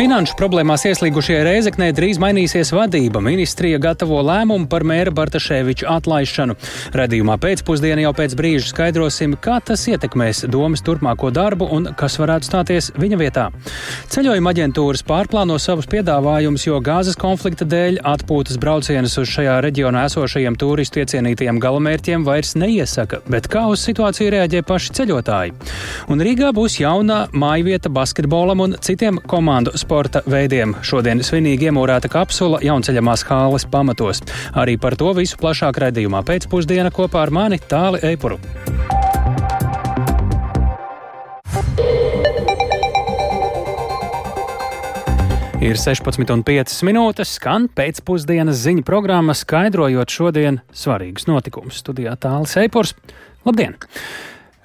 Finanšu problēmās ieslīgušie Reizeknē drīz mainīsies vadība. Ministrija gatavo lēmumu par mēra Bartaševiča atlaišanu. Radījumā pēcpusdienā jau pēc brīža skaidrosim, kā tas ietekmēs domas turpmāko darbu un kas varētu stāties viņa vietā. Ceļojuma aģentūras pārplāno savus piedāvājumus, jo gāzes konflikta dēļ atpūtas braucienus uz šajā reģionā esošajiem turistu iecienītajiem galamērķiem vairs neiesaka, bet kā uz situāciju reaģē paši ceļotāji. Un Rīgā būs jauna mājvieta basketbolam un citiem komandu sporta veidiem. Šodien svinīgi iemūrēta kapsula jaunceļamās hāles pamatos. Arī par to visu plašāk redzījumā pēcpusdiena kopā ar mani Tāli Eipuru. Ir 16,5 minūtes, skan pēcpusdienas ziņu programma, skaidrojot šodien svarīgus notikumus. Studijā Tālis Eipurs. Labdien!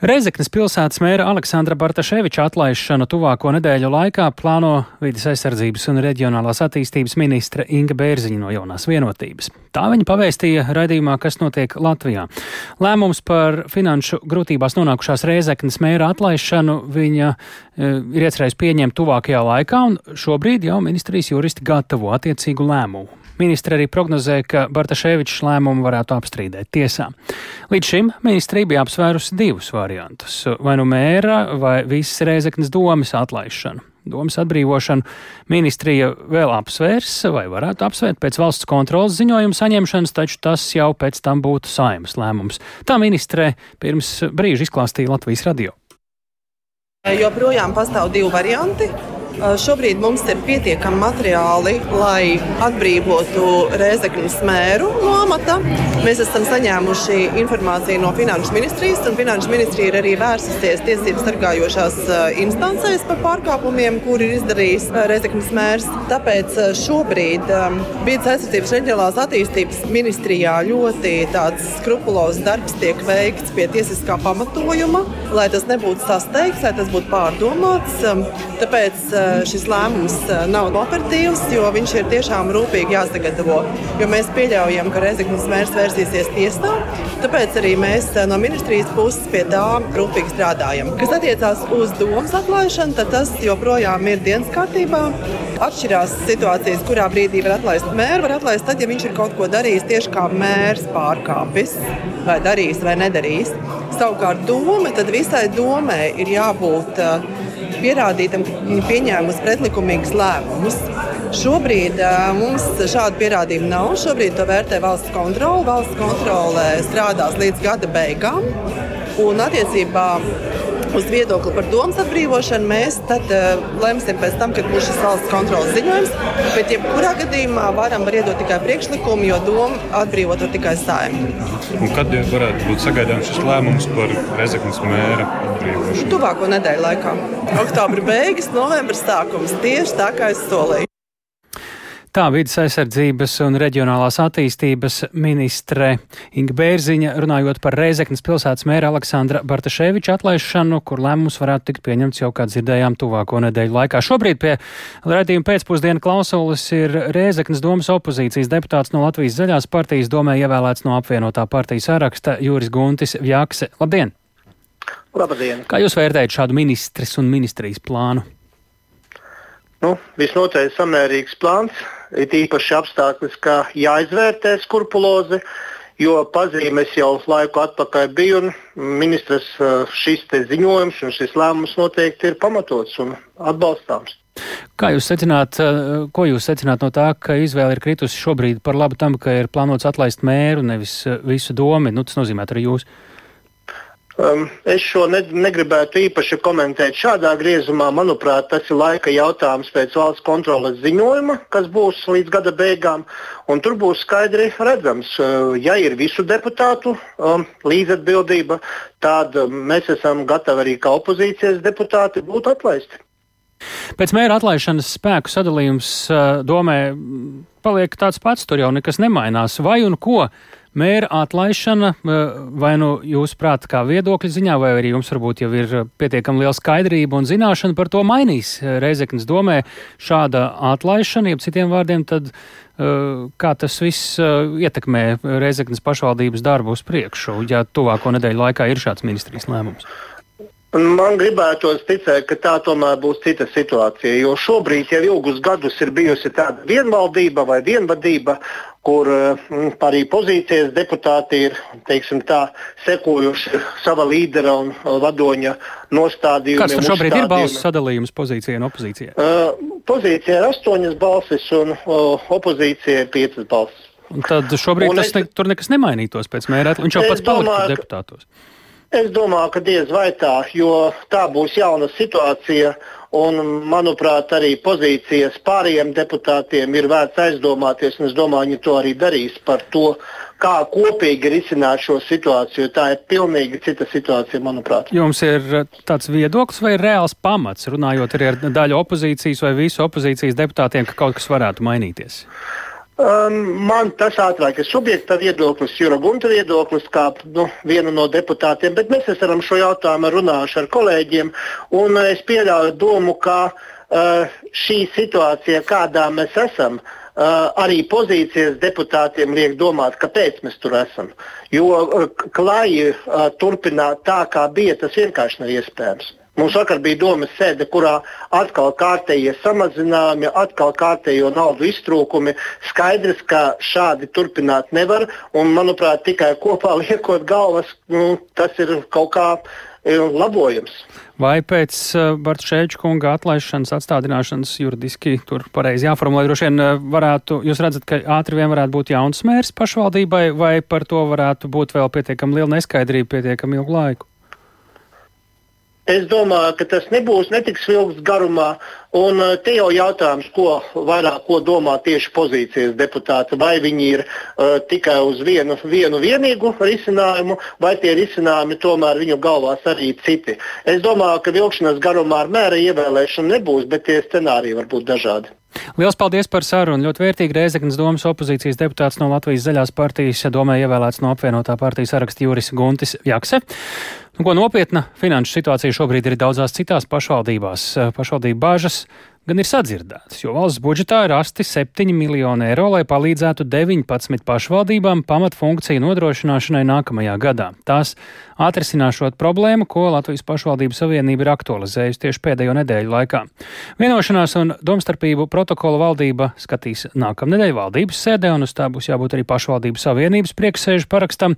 Reizeknas pilsētas mēra Aleksandra Bartaševiča atlaišanu tuvāko nedēļu laikā plāno vidas aizsardzības un reģionālās attīstības ministre Inga Bērziņa no jaunās vienotības. Tā viņa pavēstīja raidījumā, kas notiek Latvijā. Lēmums par finanšu grūtībās nonākušās Reizeknas mēra atlaišanu viņa e, ir iecerējis pieņemt tuvākajā laikā, un šobrīd jau ministrijas juristi gatavo attiecīgu lēmumu. Ministra arī prognozē, ka Bartaševičs lēmumu varētu apstrīdēt tiesā. Līdz šim ministrija bija apsvērusi divus variantus - vai nu mēra vai visas Reizeknas domas atlaišanu. Domas atbrīvošanu ministrija vēl apsvērs vai varētu apsvērt pēc valsts kontrolas ziņojuma saņemšanas, taču tas jau pēc tam būtu saimas lēmums. Tā ministrē pirms brīža izklāstīja Latvijas radio. Joprojām pastāv divi varianti. Šobrīd mums ir pietiekami materiāli, lai atbrīvotu Rēzekņas mēru no amata. Mēs esam saņēmuši informāciju no Finanšu ministrijas, un Finanšu ministrija ir arī vērsusies tiesību sargājošās instancēs par pārkāpumiem, kur ir izdarījis Rēzekņas mērs. Tāpēc šobrīd Vides aizsardzības reģionālās attīstības ministrijā ļoti skrupulozs darbs tiek veikts pie tiesiskā pamatojuma, lai tas nebūtu sasteigts, lai tas būtu pārdomāts. Tāpēc šis lēmums nav operatīvs, jo viņš ir tiešām rūpīgi jāsagatavo. Jo mēs pieļaujam, ka Rezeknas mērs vērsīsies tiesā, tāpēc arī mēs no ministrijas puses pie tā rūpīgi strādājam. Kas attiecās uz domas atlaišanu, tad tas joprojām ir dienas kārtībā. Atšķirās situācijas, kurā brīdī var atlaist mēru. Var atlaist tad, ja viņš ir kaut ko darījis tieši kā mērs pārkāpis, vai darījis vai nedarījis. Savukārt doma, tad visai domai ir jābūt uh, pierādītam, pieņēmusi pretlikumīgus lēmumus. Šobrīd mums šādu pierādījumu nav. Šobrīd to vērtē valsts kontrole. Valsts kontrole strādās līdz gada beigām. Un attiecībā uz viedokli par domas atbrīvošanu mēs tad uh, lemsim pēc tam, kad būs šis valsts kontrolas ziņojums. Bet, jebkurā gadījumā, varam var iedot tikai priekšlikumu, jo doma atbrīvot var tikai saimnieks. Kad varētu būt sagaidāms šis lēmums par Rezeknas mēra atbrīvošanu? Tuvāko nedēļu laikā. Oktobra beigas, novembris sākums. Tieši tā kā es solīju. Tā vidas aizsardzības un reģionālās attīstības ministre Inga Bērziņa runājot par Reizeknas pilsētas mēra Aleksandra Bartaševiča atlaišanu, kur lēmums varētu tikt pieņemts jau, kā dzirdējām, tuvāko nedēļu laikā. Šobrīd pie redzījuma pēcpusdienu klausulas ir Reizeknas domas opozīcijas deputāts no Latvijas zaļās partijas domē ievēlēts no apvienotā partijas saraksta Jūris Guntis Vjakse. Labdien! Labdien! Kā jūs vērtējat šādu ministres un ministrijas plānu? Nu, visnotaļ samērīgs plāns ir īpaši apstākļus, ka jāizvērtē skrupulozi, jo pazīmes jau laiku atpakaļ bija un ministrs šis ziņojums un šis lēmums noteikti ir pamatots un atbalstāms. Kā jūs secināt, ko jūs secināt no tā, ka izvēle ir kritusi šobrīd par labu tam, ka ir plānots atlaist mēru, nevis visu domu? Nu, tas nozīmē arī jūs. Um, es šo ne, negribētu īpaši komentēt šādā griezumā. Manuprāt, tas ir laika jautājums pēc valsts kontroles ziņojuma, kas būs līdz gada beigām. Tur būs skaidri redzams, uh, ja ir visu deputātu um, līdzatbildība, tad um, mēs esam gatavi arī kā opozīcijas deputāti būt atlaisti. Pēc mēra atlaišanas spēku sadalījums uh, domē paliek tāds pats, tur jau nekas nemainās. Vai un ko mēra atlaišana, eh, vai nu jūs prāt kā viedokļa ziņā, vai arī jums varbūt jau ir pietiekami liela skaidrība un zināšana par to mainīs Reizeknas domē šāda atlaišana, jeb citiem vārdiem, tad eh, kā tas viss eh, ietekmē Reizeknas pašvaldības darbu uz priekšu, ja tuvāko nedēļu laikā ir šāds ministrijas lēmums? Man gribētos ticēt, ka tā tomēr būs cita situācija. Jo šobrīd jau ilgus gadus ir bijusi tāda vienvaldība vai vienvadība, kur mm, arī pozīcijas deputāti ir tā, sekojuši sava līdera un vadoņa nostādījumiem. Kāds tur šobrīd ir balsu sadalījums pozīcijai un opozīcijai? Uh, pozīcija ir astoņas balsis un uh, opozīcija ir piecas balsis. Un tad šobrīd un tas es, ne, tur nekas nemainītos pēc mērā. Viņš jau pats palika deputātos. Es domāju, ka diez vai tā, jo tā būs jauna situācija. Un, manuprāt, arī pozīcijas pārējiem deputātiem ir vērts aizdomāties. Es domāju, viņi to arī darīs par to, kā kopīgi risināt šo situāciju. Tā ir pilnīgi cita situācija, manuprāt. Jums ir uh, tāds viedoklis vai reāls pamats, runājot arī ar daļu opozīcijas vai visu opozīcijas deputātiem, ka kaut kas varētu mainīties? Um, man tas ātrāk ir subjekta viedoklis, Jura Gunta viedoklis, kā nu, viena no deputātiem, bet mēs esam šo jautājumu runājuši ar kolēģiem. Es pieļauju domu, ka uh, šī situācija, kādā mēs esam, uh, arī pozīcijas deputātiem liek domāt, kāpēc mēs tur esam. Jo uh, klāji uh, turpināt tā, kā bija, tas vienkārši nav iespējams. Mums vakar bija domas sēde, kurā atkal kārtējie samazinājumi, atkal kārtējo naudu iztrūkumi. Skaidrs, ka šādi turpināt nevar. Un, manuprāt, tikai kopā liekot galvas, nu, tas ir kaut kā e, labojams. Vai pēc uh, Bartšēča kunga atlaišanas, atstādināšanas juridiski tur pareizi jāformulē, droši vien uh, varētu, jūs redzat, ka ātri vien varētu būt jauns mērs pašvaldībai, vai par to varētu būt vēl pietiekami liela neskaidrība pietiekami ilgu laiku? Es domāju, ka tas nebūs netiks ilgs garumā. Un uh, te jau jautājums, ko vairāk ko domā tieši pozīcijas deputāti. Vai viņi ir uh, tikai uz vienu, vienu vienīgu risinājumu, vai tie risinājumi tomēr viņu galvās arī citi. Es domāju, ka vilkšanas garumā ar mēra ievēlēšanu nebūs, bet tie scenāriji var būt dažādi. Lielas paldies par sarunu. Ļoti vērtīgi Reizeknas domas opozīcijas deputāts no Latvijas zaļās partijas, domē ievēlēts no apvienotā partijas saraksta Juris Guntis Jakse. Nu, ko nopietna finanšu situācija šobrīd ir daudzās citās pašvaldībās. Pašvaldību bāžas gan ir sadzirdētas, jo valsts budžetā ir rasti 7 miljoni eiro, lai palīdzētu 19 pašvaldībām pamatfunkciju nodrošināšanai nākamajā gadā. Tās atrisināšot problēmu, ko Latvijas pašvaldību savienība ir aktualizējusi tieši pēdējo nedēļu laikā. Vienošanās un domstarpību protokolu valdība skatīs nākamnedēļ valdības sēdē, un uz tā būs jābūt arī pašvaldību savienības prieksēžu parakstam,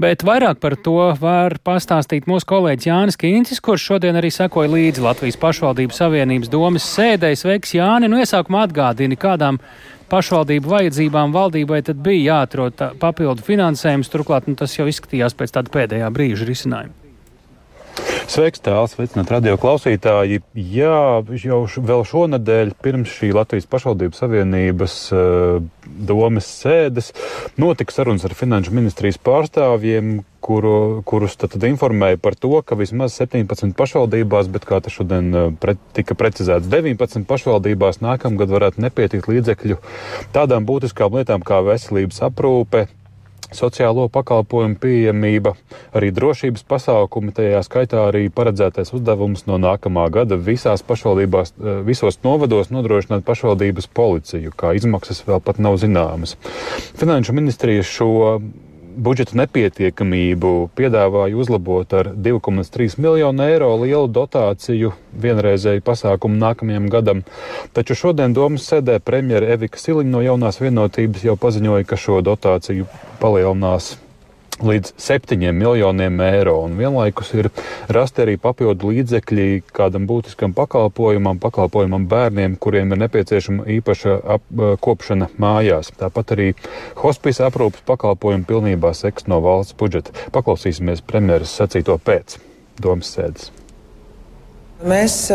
bet vairāk par to var pastāstīt mūsu kolēģis Jānis Kīncis, kurš šodien arī sekoja līdzi Latvijas pašvaldību savienības domas sēdē pēdējais veiks Jāni. Nu, iesākumā atgādini, kādām pašvaldību vajadzībām valdībai tad bija jāatrod papildu finansējums. Turklāt nu, tas jau izskatījās pēc tāda pēdējā brīža risinājuma. Sveiks, tāls, sveicināt radio klausītāji. Jā, jau vēl šonadēļ pirms šī Latvijas pašvaldību savienības uh, domas sēdes notika sarunas ar finanšu ministrijas pārstāvjiem, kuru, kurus tad, tad informēja par to, ka vismaz 17 pašvaldībās, bet kā tas šodien uh, pret, tika precizēts, 19 pašvaldībās nākamgad varētu nepietikt līdzekļu tādām būtiskām lietām kā veselības aprūpe, sociālo pakalpojumu pieejamība, arī drošības pasākumi, tajā skaitā arī paredzētais uzdevums no nākamā gada visās pašvaldībās, eh, visos novados nodrošināt pašvaldības policiju, kā izmaksas vēl pat nav zināmas. Finanšu ministrija šo budžeta nepietiekamību piedāvāja uzlabot ar 2,3 miljonu eiro lielu dotāciju vienreizēju pasākumu nākamajam gadam. Taču šodien domas sēdē premjera Evika Siliņa no jaunās vienotības jau paziņoja, ka šo dotāciju palielinās līdz 7 miljoniem eiro. Un vienlaikus ir rasti arī papildu līdzekļi kādam būtiskam pakalpojumam, pakalpojumam bērniem, kuriem ir nepieciešama īpaša kopšana mājās. Tāpat arī hospisa aprūpas pakalpojumu pilnībā seks no valsts budžeta. Paklausīsimies premjeras sacīto pēc domas sēdes. Mēs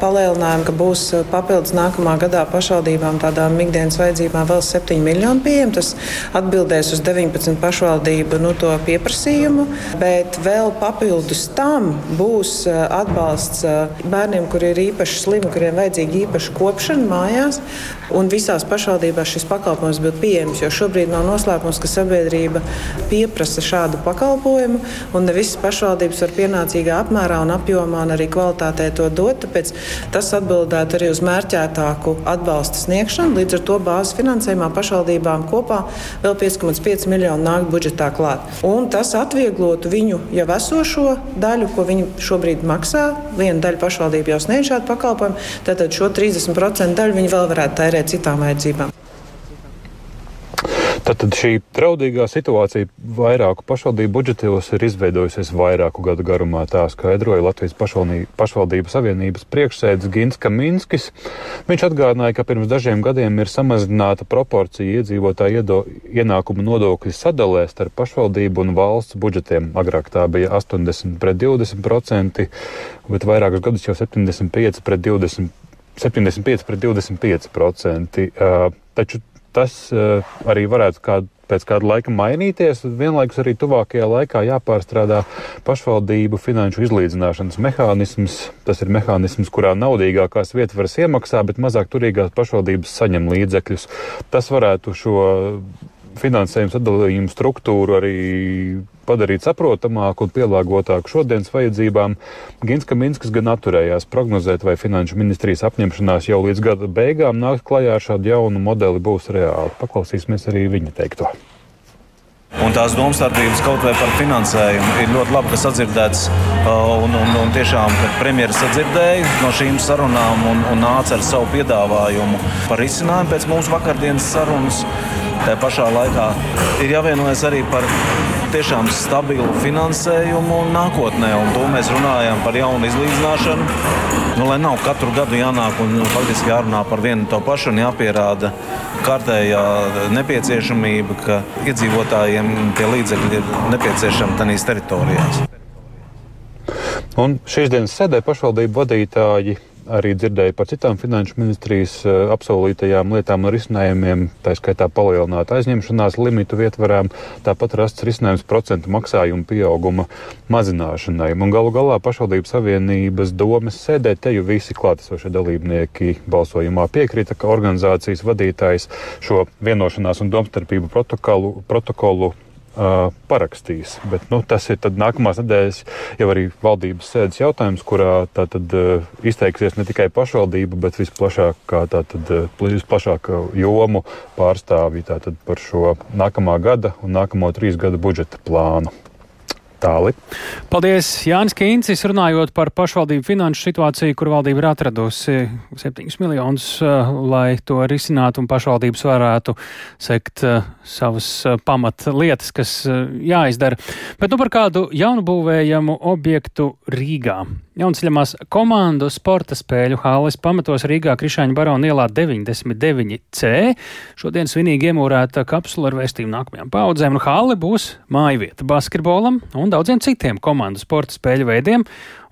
palielinājām, ka būs papildus nākamā gadā pašvaldībām tādām ikdienas vajadzībām vēl 7 miljoni pieejami. Tas atbildēs uz 19 pašvaldību nu, pieprasījumu, bet vēl papildus tam būs atbalsts bērniem, kuri ir īpaši slimi, kuriem vajadzīga īpaša kopšana mājās. Un visās pašvaldībās šis pakalpojums būtu pieejams, jo šobrīd nav noslēpums, ka sabiedrība pieprasa šādu pakalpojumu, un ne visas pašvaldības var pienācīgā apmērā un apjomā un arī kvalitātē nevarēja to dot, tāpēc tas atbildētu arī uz mērķētāku atbalsta sniegšanu. Līdz ar to bāzes finansējumā pašvaldībām kopā vēl 5,5 miljonu nāk budžetā klāt. Un tas atvieglotu viņu jau esošo daļu, ko viņi šobrīd maksā. Viena daļa pašvaldība jau sniedz šādu pakalpojumu, tātad šo 30% daļu viņi vēl varētu tērēt citām vajadzībām. Tātad šī draudīgā situācija vairāku pašvaldību budžetos ir izveidojusies vairāku gadu garumā. Tā skaidroja Latvijas pašvaldību savienības priekšsēdis Gins Kaminskis. Viņš atgādināja, ka pirms dažiem gadiem ir samazināta proporcija iedzīvotāju iedo, ienākumu nodokļu sadalē starp pašvaldību un valsts budžetiem. Agrāk tā bija 80 pret 20 procenti, bet vairākus gadus jau 75 pret 20. 75 pret 25 procenti. Uh, taču tas uh, arī varētu kādu pēc kāda laika mainīties. Vienlaikus arī tuvākajā laikā jāpārstrādā pašvaldību finanšu izlīdzināšanas mehānisms. Tas ir mehānisms, kurā naudīgākās vietvaras iemaksā, bet mazāk turīgās pašvaldības saņem līdzekļus. Tas varētu šo finansējuma sadalījuma struktūru arī padarīt saprotamāku un pielāgotāku šodienas vajadzībām, Ginska Minskas gan atturējās prognozēt, vai finanšu ministrijas apņemšanās jau līdz gada beigām nākt klajā ar šādu jaunu modeli būs reāli. Paklausīsimies arī viņa teikto. Un tās domstarpības kaut vai par finansējumu ir ļoti labi, ka sadzirdēts. Un, un, un tiešām, kad premjerministrs sadzirdēja no šīm sarunām un, un nāca ar savu piedāvājumu par risinājumu pēc mūsu vakardienas sarunas, Tā pašā laikā ir jāvienojas arī par tiešām stabilu finansējumu nākotnē, un to mēs runājam par jaunu izlīdzināšanu. Nu, lai nav katru gadu jānāk un faktiski jārunā par vienu to pašu un jāpierāda kārtējā nepieciešamība, ka iedzīvotājiem tie līdzekļi ir nepieciešami tajās teritorijās. Un šīs dienas sēdē pašvaldību vadītāji arī dzirdēju par citām finanšu ministrijas eh, apsolītajām lietām un risinājumiem, tā skaitā palielināt aizņemšanās limitu vietvarām, tāpat rasts risinājums procentu maksājumu pieauguma mazināšanai. Un galu galā pašvaldības savienības domas sēdē te jau visi klātesošie dalībnieki balsojumā piekrita, ka organizācijas vadītājs šo vienošanās un domstarpību protokolu, protokolu uh, parakstīs. Bet, nu, tas ir nākamās nedēļas jau arī valdības sēdes jautājums, kurā tātad uh, izteiksies ne tikai pašvaldība, bet visplašākā, tātad, visplašākā jomu pārstāvji tātad, par šo nākamā gada un nākamo trīs gadu budžeta plānu. Tāli. Paldies, Jānis Kīncis, runājot par pašvaldību finanšu situāciju, kur valdība ir atradusi 7 miljonus, uh, lai to risinātu un pašvaldības varētu sekt uh, savas uh, pamat lietas, kas jāizdara. Bet nu par kādu jaunbūvējamu objektu Rīgā. Jaunceļamās komandu sporta spēļu hāles pamatos Rīgā Krišāņa barona ielā 99C. Šodien svinīgi iemūrēta kapsula ar vēstījumu nākamajām paudzēm, un hāle būs mājvieta basketbolam un daudziem citiem komandu sporta spēļu veidiem,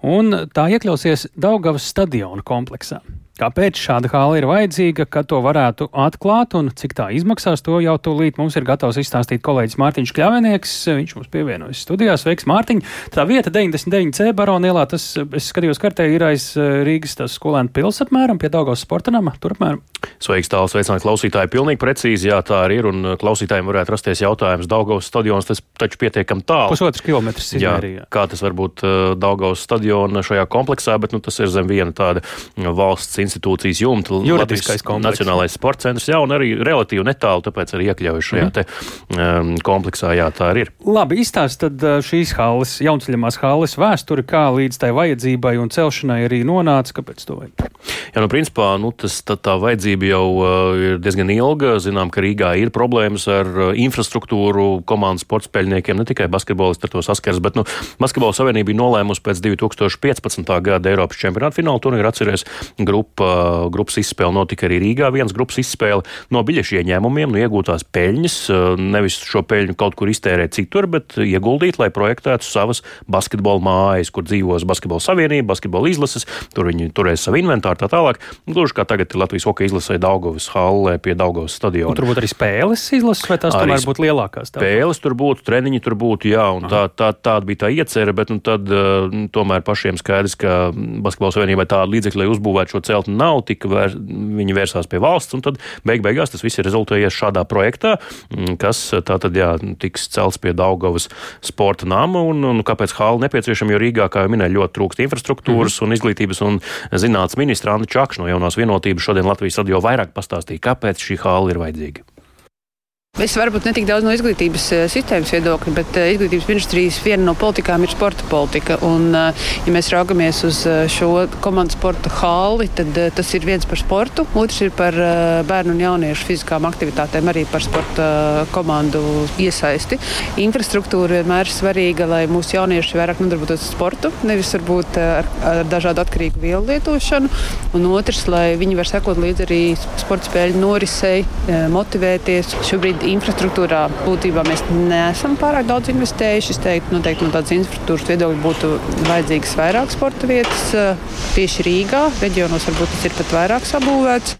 un tā iekļausies Daugavas stadiona kompleksā. Kāpēc šāda hāla ir vajadzīga, kad to varētu atklāt un cik tā izmaksās, to jau tūlīt mums ir gatavs izstāstīt kolēģis Mārtiņš Kļavinieks. Viņš mums pievienojas studijās. Sveiks, Mārtiņ! Tā vieta 99C baronielā, tas, es skatījos kartē, ir aiz eh, Rīgas skolēnu pils apmēram pie Daugavas sporta nama, tur apmēram. Sveiks, tāls, sveicināt klausītāji. Pilnīgi precīzi, jā, tā arī ir, un eh, klausītājiem varētu rasties jautājums. Daugavas stadions tas taču pietiekam tālu. Pusotrs kilometrs izmērījā. Kā tas var būt uh, Daugavas stadiona šajā kompleksā, bet nu, tas ir zem viena tāda valsts institūcijas jumta. Juridiskais komplekss. Nacionālais sports centrs, jā, un arī relatīvi netālu, tāpēc arī iekļauju šajā mm. te, um, kompleksā, jā, tā arī ir. Labi, izstāst tad uh, šīs halles, jaunceļamās halles vēsturi, kā līdz tai vajadzībai un celšanai arī nonāca, kāpēc to vajag? Jā, nu, principā, nu, tas, tā, tā vajadzība jau uh, ir diezgan ilga. Zinām, ka Rīgā ir problēmas ar uh, infrastruktūru komandas sporta spēļniekiem, ne tikai basketbolisti ar to saskars, bet, nu, Basketbola savienība ir nolēmusi pēc 2015. gada Eiropas čempionāta fināla turnīra atceries grupa grupas izspēle notika arī Rīgā. Viens grupas izspēle no biļešu ieņēmumiem, no iegūtās peļņas, nevis šo peļņu kaut kur iztērēt citur, bet ieguldīt, lai projektētu savas basketbola mājas, kur dzīvos basketbola savienība, basketbola izlases, tur viņi turēs savu inventāru, tā tālāk. Gluži kā tagad Latvijas hokeja izlasē Daugavas hallē pie Daugavas stadiona. Un tur būtu arī spēles izlases, vai tās tomēr būtu lielākās? Spēles tur būtu, treniņi tur būtu, jā, un tā, tā, tāda bija tā iecerē, bet nu, tad uh, tomēr pašiem skaidrs, ka Basketbola savienībai tāda līdzekļa, lai uzbūvētu šo celtni, nav, tika vēr, viņi vērsās pie valsts, un tad beig beigās tas viss ir rezultējies šādā projektā, mm, kas tātad, jā, tiks celts pie Daugavas sporta nama, un, un kāpēc hāla nepieciešama, jo Rīgā, kā jau minēju, ļoti trūkst infrastruktūras mm -hmm. un izglītības un zinātnes ministra Andi Čakš no jaunās vienotības šodien Latvijas radio vairāk pastāstīja, kāpēc šī hāla ir vajadzīga. Es varbūt ne tik daudz no izglītības uh, sistēmas viedokļa, bet uh, izglītības ministrijas viena no politikām ir sporta politika. Un, uh, ja mēs raugamies uz šo komandu sporta hāli, tad tas ir viens par sportu, otrs ir par bērnu un jauniešu fiziskām aktivitātēm, arī par sporta komandu iesaisti. Infrastruktūra vienmēr ir svarīga, lai mūsu jaunieši vairāk nodarbotos ar sportu, nevis varbūt ar, ar dažādu atkarīgu vielu lietošanu. Un otrs, lai viņi var sekot līdzi arī sporta spēļu norisei, motivēties. Šobrīd infrastruktūrā būtībā mēs neesam pārāk daudz investējuši. Es teiktu, noteikti no tādas infrastruktūras viedokļa būtu vajadzīgas vairāk sporta vietas. Tieši Rīgā, reģionos varbūt tas ir pat vairāk sabūvēts.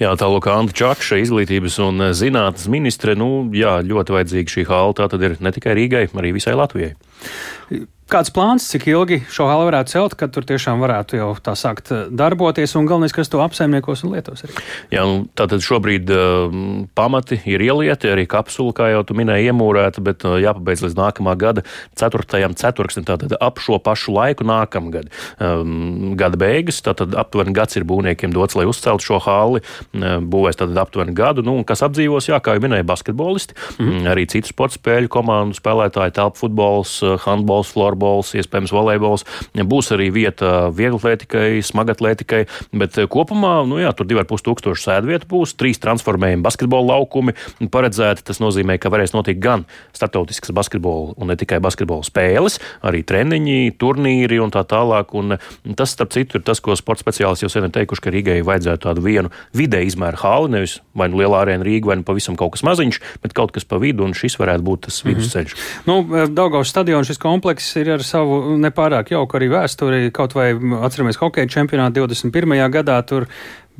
Jā, tālāk Anta Čakša, izglītības un zinātnes ministre. Nu, jā, ļoti vajadzīga šī hāla. Tā tad ir ne tikai Rīgai, arī visai Latvijai. Kāds plāns, cik ilgi šo halu varētu celt, kad tur tiešām varētu jau tā sākt eh, darboties, un galvenais, kas to apsaimniekos un lietos arī? Jā, nu, tātad šobrīd uh, pamati ir ielieti, arī kapsula, kā jau tu minēji, iemūrēta, bet uh, jāpabeidz līdz nākamā gada 4. ceturksnim, tātad ap šo pašu laiku nākamgad. Um, gada beigas, tātad aptuveni gads ir būvniekiem dots, lai uzceltu šo hali, uh, būvēs tātad aptuveni gadu, nu, un kas apdzīvos, jā, kā jau minēja, basketbolisti, mm -hmm. arī citu sporta spēļu komandu spēlētāji, telpu futbols, handbols, flora florbols, iespējams volejbols. Būs arī vieta vieglatlētikai, smagatlētikai, bet eh, kopumā nu jā, tur 2,5 tūkstoši sēdvietu būs, trīs transformējumi basketbola laukumi paredzēti. Tas nozīmē, ka varēs notikt gan starptautiskas basketbola un ne tikai basketbola spēles, arī treniņi, turnīri un tā tālāk. Un tas, starp citu, ir tas, ko sporta speciālisti jau sen ir teikuši, ka Rīgai vajadzētu tādu vienu vidē izmēru hāli, nevis vai nu lielā arēna Rīga, vai nu pavisam kaut kas maziņš, bet kaut kas pa vidu, un šis varētu būt tas vidusceļš. Mm -hmm. Nu, Daugaus stadions šis komplekss ir ir ar savu nepārāk jauku arī vēsturi. Kaut vai atceramies hokeja čempionātu 21. gadā, tur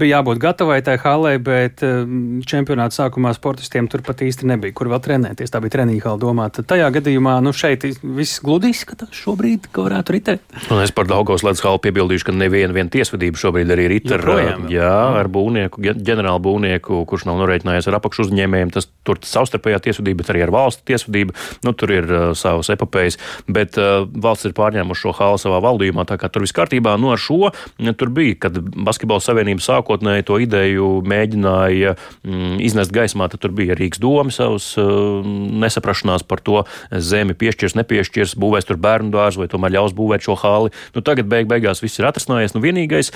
bija jābūt gatavai tai halē, bet um, čempionāta sākumā sportistiem tur pat īsti nebija, kur vēl trenēties. Tā bija treniņa hala domāta. Tajā gadījumā, nu šeit viss gludi izskatās šobrīd, ka varētu ritēt. Un es par Daugos ledus halu piebildīšu, ka neviena vien tiesvedība šobrīd arī rit ar, jā, ar būvnieku, ģenerālu būvnieku, kurš nav norēķinājies ar apakšu uzņēmējiem. Tas tur savstarpējā tiesvedība, bet arī ar valsts tiesvedību. Nu, tur ir uh, savas epopejas, bet uh, valsts ir pārņēmuši šo halu savā valdījumā, tā kā tur viss kārtībā. Nu, ar šo tur bija, kad Basketbola savienība sāk sākotnēji to ideju mēģināja mm, iznest gaismā, tad tur bija Rīgas doma savas uh, nesaprašanās par to zemi piešķirs, nepiešķirs, būvēs tur bērnu dārzu vai tomēr ļaus būvēt šo hāli. Nu, tagad beig beigās viss ir atrasinājies. Nu, vienīgais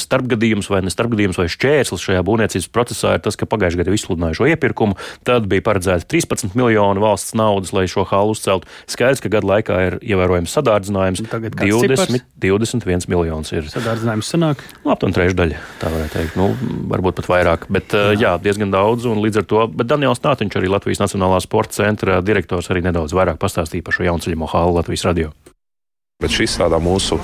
starpgadījums vai ne starpgadījums vai šķērslis šajā būvniecības procesā ir tas, ka pagājušajā gadā izsludināja šo iepirkumu. Tad bija paredzēta 13 miljoni valsts naudas, lai šo hālu uzceltu. Skaidrs, ka gadu laikā ir ievērojams sadārdzinājums. Nu, 20, 21 miljonus ir. Sadārdzinājums sanāk? Nu, aptuveni trešdaļa, tā varētu teikt. Nu, varbūt pat vairāk, bet jā. jā, diezgan daudz. Līdz ar to, bet Daniels Nātiņš, arī Latvijas Nacionālā sporta centra direktors, arī nedaudz vairāk pastāstīja par šo jaunceļamo hālu Latvijas radio. Bet šis tādā mūsu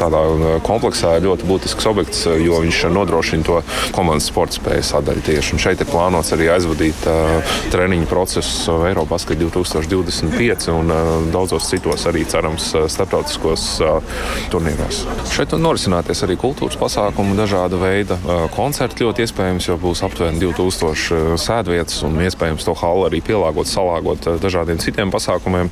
tādā uh, kompleksā ir ļoti būtisks objekts, uh, jo viņš nodrošina to komandas sporta spēju sadaļu tieši. Un šeit ir plānots arī aizvadīt uh, treniņu procesu Eiropas 2025 un uh, daudzos citos arī cerams uh, starptautiskos uh, turnīros. Šeit norisināties arī kultūras pasākumu, dažāda veida koncerti ļoti iespējams, jo būs aptuveni 2000 sēdvietas un iespējams to halu arī pielāgot, salāgot dažādiem citiem pasākumiem.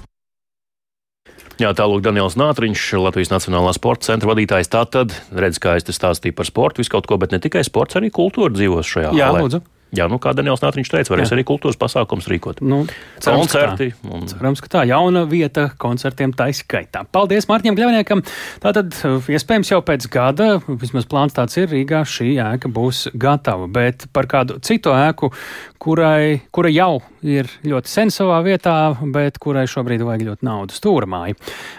Jā, tālāk Daniels Nātriņš, Latvijas Nacionālā sporta centra vadītājs. Tā tad redz, kā es te stāstīju par sportu, visu kaut ko, bet ne tikai sports, arī kultūra dzīvos šajā Jā, halē. lūdzu. Jā, nu, kā Daniels Nātriņš teica, varēs Jā. arī kultūras pasākums rīkot. Nu, cerams, Koncerti. Ka un... Cerams, ka tā jauna vieta koncertiem taiskaitā. Paldies Mārķiem Gļavniekam. Tātad, iespējams, jau pēc gada, vismaz plāns tāds ir, Rīgā šī ēka būs gatava, bet par kādu citu ēku, kurai, kura jau ir ļoti sen savā vietā, bet kurai šobrīd vajag ļoti naudu stūramāju.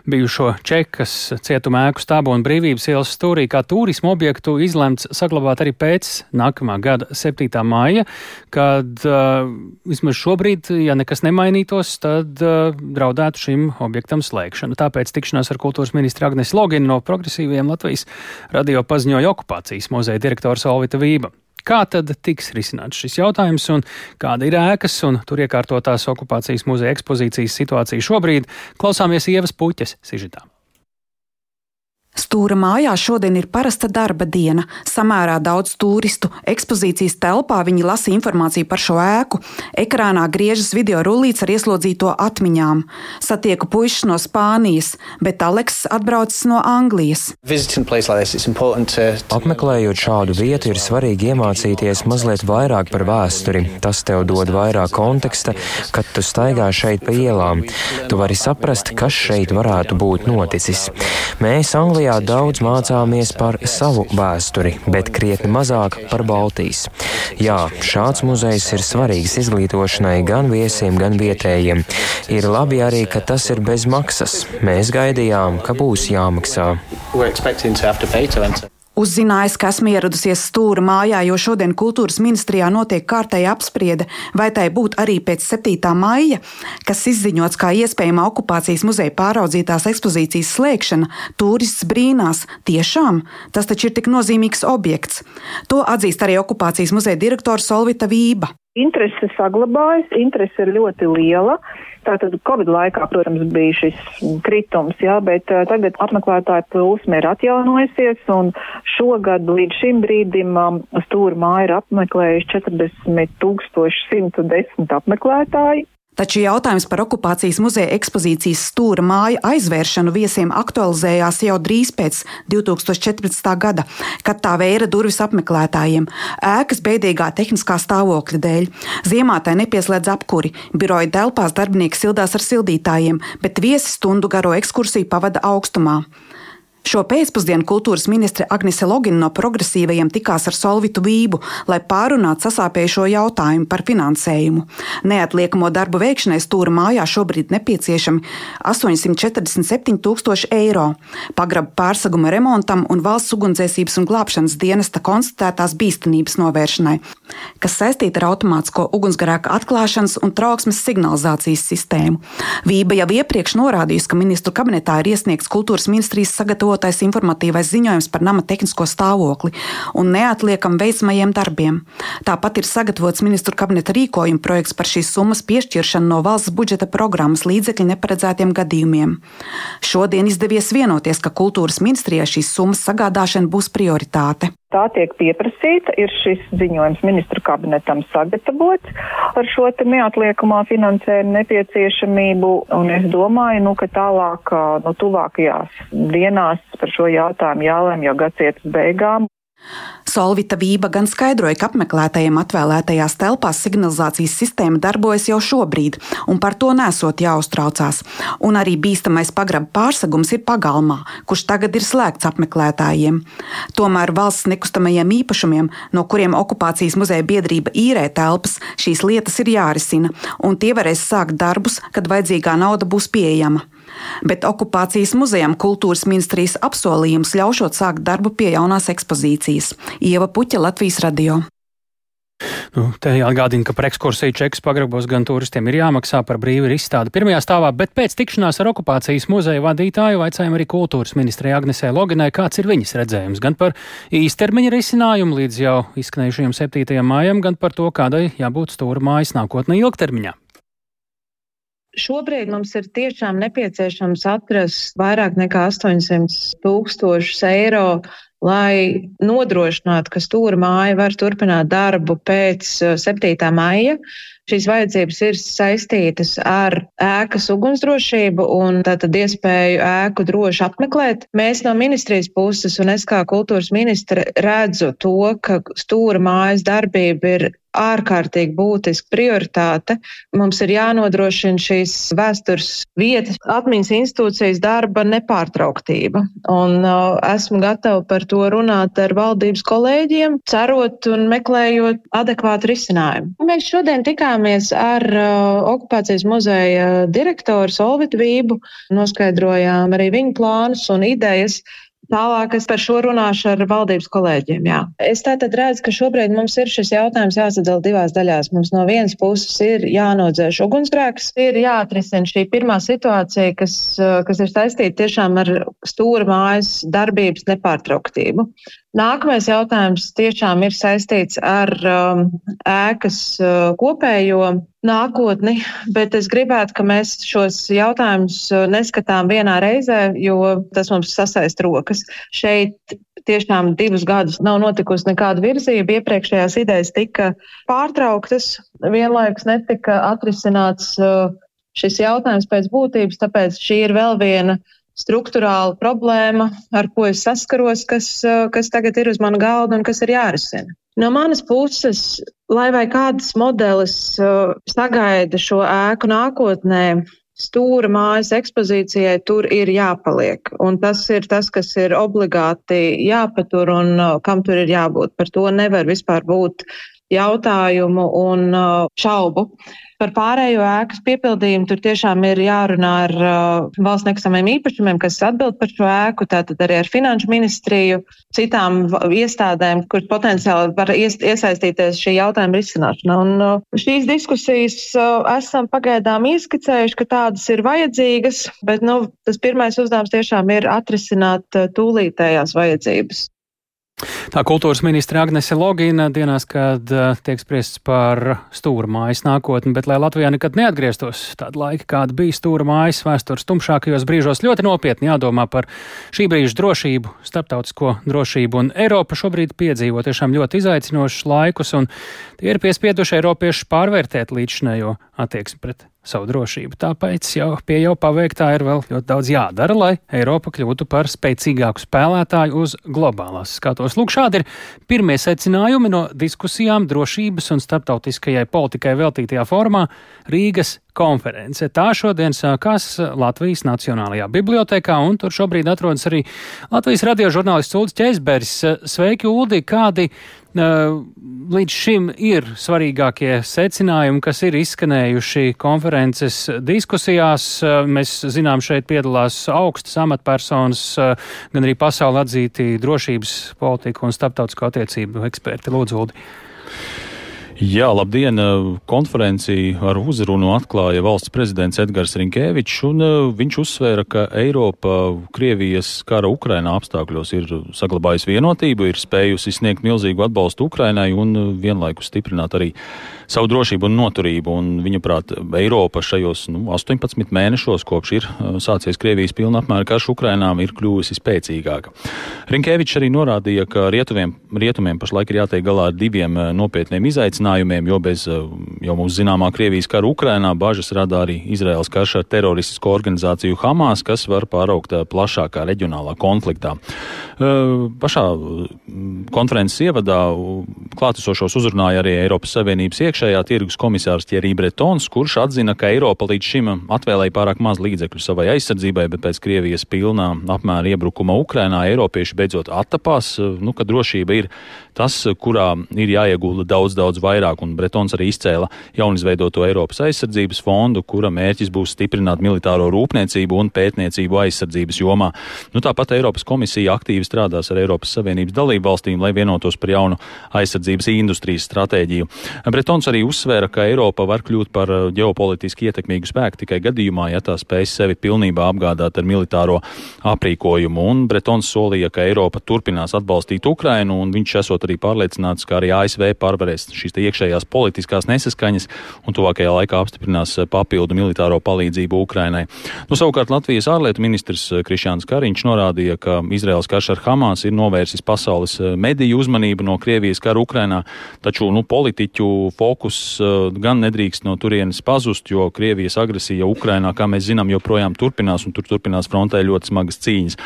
Bijušo Čekas cietuma ēku stābu un brīvības ielas stūrī kā turismu objektu izlemts saglabāt arī pēc nākamā gada 7. māja kad uh, vismaz šobrīd, ja nekas nemainītos, tad uh, draudētu šim objektam slēgšana. Tāpēc tikšanās ar kultūras ministru Agnes Loginu no progresīviem Latvijas radio paziņoja okupācijas muzeja direktors Olvita Vība. Kā tad tiks risināts šis jautājums un kāda ir ēkas un tur iekārtotās okupācijas muzeja ekspozīcijas situācija šobrīd? Klausāmies Ievas puķes sižetām. Stūra mājā šodien ir parasta darba diena. Samērā daudz turistu. Ekspozīcijas telpā viņi lasa informāciju par šo ēku. Ekrānā griežas video rullīts ar ieslodzīto atmiņām. Satieku puikas no Spānijas, bet Aleks atbraucis no Anglijas. Apmeklējot šādu vietu, ir svarīgi iemācīties mazliet vairāk par vēsturi. Tas tev dod vairāk konteksta, kad tu staigā šeit pa ielām. Tu vari saprast, kas šeit varētu būt noticis. Mēs Anglijā Latvijā daudz mācāmies par savu vēsturi, bet krietni mazāk par Baltijas. Jā, šāds muzejs ir svarīgs izglītošanai gan viesiem, gan vietējiem. Ir labi arī, ka tas ir bez maksas. Mēs gaidījām, ka būs jāmaksā. Uzzinājis, ka esmu ieradusies stūra mājā, jo šodien kultūras ministrijā notiek kārtēja apspriede, vai tai būtu arī pēc 7. maija, kas izziņots kā iespējama okupācijas muzeja pāraudzītās ekspozīcijas slēgšana, turists brīnās, tiešām tas taču ir tik nozīmīgs objekts. To atzīst arī okupācijas muzeja direktors Solvita Vība. Interese saglabājas, interese ir ļoti liela. Tātad Covid laikā, protams, bija šis kritums, jā, bet uh, tagad apmeklētāju plūsma ir atjaunojusies un šogad līdz šim brīdim um, stūra māja ir apmeklējuši 40 110 apmeklētāji. Taču jautājums par okupācijas muzeja ekspozīcijas stūra māju aizvēršanu viesiem aktualizējās jau drīz pēc 2014. gada, kad tā vēra durvis apmeklētājiem. Ēkas beidīgā tehniskā stāvokļa dēļ. Ziemā tai nepieslēdz apkuri, biroja telpās darbinieki sildās ar sildītājiem, bet viesi stundu garo ekskursiju pavada augstumā. Šo pēcpusdienu kultūras ministre Agnese Logina no progresīvajiem tikās ar Solvitu Vību, lai pārunātu sasāpējušo jautājumu par finansējumu. Neatliekamo darbu veikšanai stūra mājā šobrīd nepieciešami 847 tūkstoši eiro. Pagraba pārseguma remontam un valsts ugunsdzēsības un glābšanas dienesta konstatētās bīstamības novēršanai, kas saistīta ar automātisko ugunsgrēka atklāšanas un trauksmes signalizācijas sistēmu. Vība jau iepriekš norādījusi, ka ministru kabinetā ir iesniegts kultūras ministrijas sagatavot sagatavotais informatīvais ziņojums par nama tehnisko stāvokli un neatliekam veicamajiem darbiem. Tāpat ir sagatavots ministru kabineta rīkojuma projekts par šīs summas piešķiršanu no valsts budžeta programmas līdzekļu neparedzētiem gadījumiem. Šodien izdevies vienoties, ka kultūras ministrijai šīs summas sagādāšana būs prioritāte. Tā tiek pieprasīta, ir šis ziņojums ministru kabinetam sagatavots par šo neatliekamā finansējuma nepieciešamību, un es domāju, nu, ka tālāk, nu, tuvākajās dienās par šo jautājumu jālēm jau gadsimta beigām. Solvita Vība gan skaidroja, ka apmeklētājiem atvēlētajās telpās signalizācijas sistēma darbojas jau šobrīd, un par to nesot jāuztraucās. Un arī bīstamais pagraba pārsegums ir pagalmā, kurš tagad ir slēgts apmeklētājiem. Tomēr valsts nekustamajiem īpašumiem, no kuriem okupācijas muzeja biedrība īrē telpas, šīs lietas ir jārisina, un tie varēs sākt darbus, kad vajadzīgā nauda būs pieejama bet okupācijas muzejam kultūras ministrijas apsolījums ļaušot sākt darbu pie jaunās ekspozīcijas. Ieva Puķa, Latvijas radio. Nu, te jāatgādina, ka par ekskursiju čekas pagrabos gan turistiem ir jāmaksā par brīvu izstādi pirmajā stāvā, bet pēc tikšanās ar okupācijas muzeja vadītāju vaicājām arī kultūras ministrei Agnesē Loganai, kāds ir viņas redzējums gan par īstermiņa risinājumu līdz jau izskanējušajam 7. mājam, gan par to, kādai jābūt stūra mājas nākotnē ilgtermiņā. Šobrīd mums ir tiešām nepieciešams atrast vairāk nekā 800 tūkstošus eiro, lai nodrošinātu, ka stūra māja var turpināt darbu pēc 7. Uh, maija. Šīs vajadzības ir saistītas ar ēkas ugunsdrošību un tātad iespēju ēku droši apmeklēt. Mēs no ministrijas puses un es kā kultūras ministre redzu to, ka stūra mājas darbība ir ārkārtīgi būtiska prioritāte. Mums ir jānodrošina šīs vēstures vietas, atmiņas institūcijas darba nepārtrauktība. Un uh, esmu gatava par to runāt ar valdības kolēģiem, cerot un meklējot adekvātu risinājumu. Mēs šodien tikāmies ar uh, okupācijas muzeja direktoru Solvitu Vību, noskaidrojām arī viņu plānus un idejas Tālāk es par šo runāšu ar valdības kolēģiem. Jā. Es tātad redzu, ka šobrīd mums ir šis jautājums jāsadala divās daļās. Mums no vienas puses ir jānodzēš ugunsgrēks, ir jāatrisina šī pirmā situācija, kas, kas ir saistīta tiešām ar stūra mājas darbības nepārtrauktību. Nākamais jautājums tiešām ir saistīts ar um, ēkas uh, kopējo nākotni, bet es gribētu, ka mēs šos jautājumus uh, neskatām vienā reizē, jo tas mums sasaist rokas. Šeit tiešām divus gadus nav notikusi nekāda virzība. Iepriekšējās idejas tika pārtrauktas, vienlaikus netika atrisināts uh, šis jautājums pēc būtības, tāpēc šī ir vēl viena struktūrāla problēma, ar ko es saskaros, kas, eh, kas tagad ir uz mana galda un kas ir jārisina. No manas puses, lai vai kādas modelis uh, sagaida šo ēku nākotnē, stūra mājas ekspozīcijai tur ir jāpaliek. Un tas ir tas, kas ir obligāti jāpatur un uh, kam tur ir jābūt. Par to nevar vispār būt jautājumu un šaubu. Par pārējo ēkas piepildījumu tur tiešām ir jārunā ar uh, valsts nekustamiem īpašumiem, kas atbild par šo ēku, tātad arī ar finanšu ministriju, citām iestādēm, kur potenciāli var ies, iesaistīties šī jautājuma risināšanā. Un uh, šīs diskusijas uh, esam pagaidām ieskicējuši, ka tādas ir vajadzīgas, bet nu, tas pirmais uzdevums tiešām ir atrisināt uh, tūlītējās vajadzības. Tā kultūras ministra Agnese Logina dienās, kad uh, tiek spriests par stūra mājas nākotni, bet lai Latvijā nekad neatgrieztos tāda laika, kāda bija stūra mājas vēstures tumšākajos brīžos, ļoti nopietni jādomā par šī brīža drošību, starptautisko drošību, un Eiropa šobrīd piedzīvo tiešām ļoti izaicinošus laikus, un tie ir piespieduši Eiropieši pārvērtēt līdzinējo attieksmi pret savu drošību. Tāpēc jau pie jau paveiktā ir vēl ļoti daudz jādara, lai Eiropa kļūtu par spēcīgāku spēlētāju uz globālās skatos. Lūk, šādi ir pirmie secinājumi no diskusijām drošības un starptautiskajai politikai veltītajā formā Rīgas konference. Tā šodien sākās Latvijas Nacionālajā bibliotekā, un tur šobrīd atrodas arī Latvijas radio žurnālists Ulris Čeizbergs. Sveiki, Uldi! Kādi līdz šim ir svarīgākie secinājumi, kas ir izskanējuši konferences diskusijās. Mēs zinām, šeit piedalās augstas amatpersonas, gan arī pasauli atzīti drošības politiku un starptautisko attiecību eksperti. Lūdzu, Uldi. Jā, labdien! Konferenci ar uzrunu atklāja valsts prezidents Edgars Rinkēvičs, un viņš uzsvēra, ka Eiropa Krievijas kara Ukrainā apstākļos ir saglabājusi vienotību, ir spējusi sniegt milzīgu atbalstu Ukrainai un vienlaikus stiprināt arī savu drošību un noturību. Un, viņuprāt, Eiropa šajos nu, 18 mēnešos, kopš ir sācies Krievijas pilna apmēra karš Ukrainā, ir kļuvusi spēcīgāka. Rinkēvičs arī norādīja, ka rietumiem, rietumiem pašlaik ir jātiek galā ar diviem nopietniem izaicinājumiem, jo bez uh, jau mums zināmā Krievijas kara Ukrainā bažas rada arī Izraels karš ar teroristisko organizāciju Hamas, kas var pāraukt plašākā reģionālā konfliktā. Pašā konferences ievadā klātesošos uzrunāja arī Eiropas Savienības iekšējā tirgus komisārs Thierry Bretons, kurš atzina, ka Eiropa līdz šim atvēlēja pārāk maz līdzekļu savai aizsardzībai, bet pēc Krievijas pilnā apmēra iebrukuma Ukrainā Eiropieši beidzot attapās, nu, ka drošība ir tas, kurā ir jāiegulda daudz, daudz vairāk, un Bretons arī izcēla jaunizveidoto Eiropas aizsardzības fondu, kura mērķis būs stiprināt militāro rūpniecību un pētniecību aizsardzības jomā. Nu, tāpat Eiropas komisija aktīvi strādās ar Eiropas Savienības dalību valstīm, lai vienotos par jaunu aizsardzības industrijas stratēģiju. Bretons arī uzsvēra, ka Eiropa var kļūt par uh, ģeopolitiski ietekmīgu spēku tikai gadījumā, ja tā spēs sevi pilnībā apgādāt ar militāro aprīkojumu. Un Bretons solīja, ka Eiropa turpinās atbalstīt Ukrainu, un viņš esot arī pārliecināts, ka arī ASV pārvarēs šīs iekšējās politiskās nesaskaņas un tuvākajā laikā apstiprinās uh, papildu militāro palīdzību Ukrainai. Nu, savukārt Latvijas ārlietu ministrs uh, Krišāns Kariņš norādīja, ka Izraels karš ar Hamas ir novērsis pasaules mediju uzmanību no Krievijas kara Ukrainā, taču nu, politiķu fokus gan nedrīkst no turienes pazust, jo Krievijas agresija Ukrainā, kā mēs zinām, joprojām turpinās un tur turpinās frontē ļoti smagas cīņas.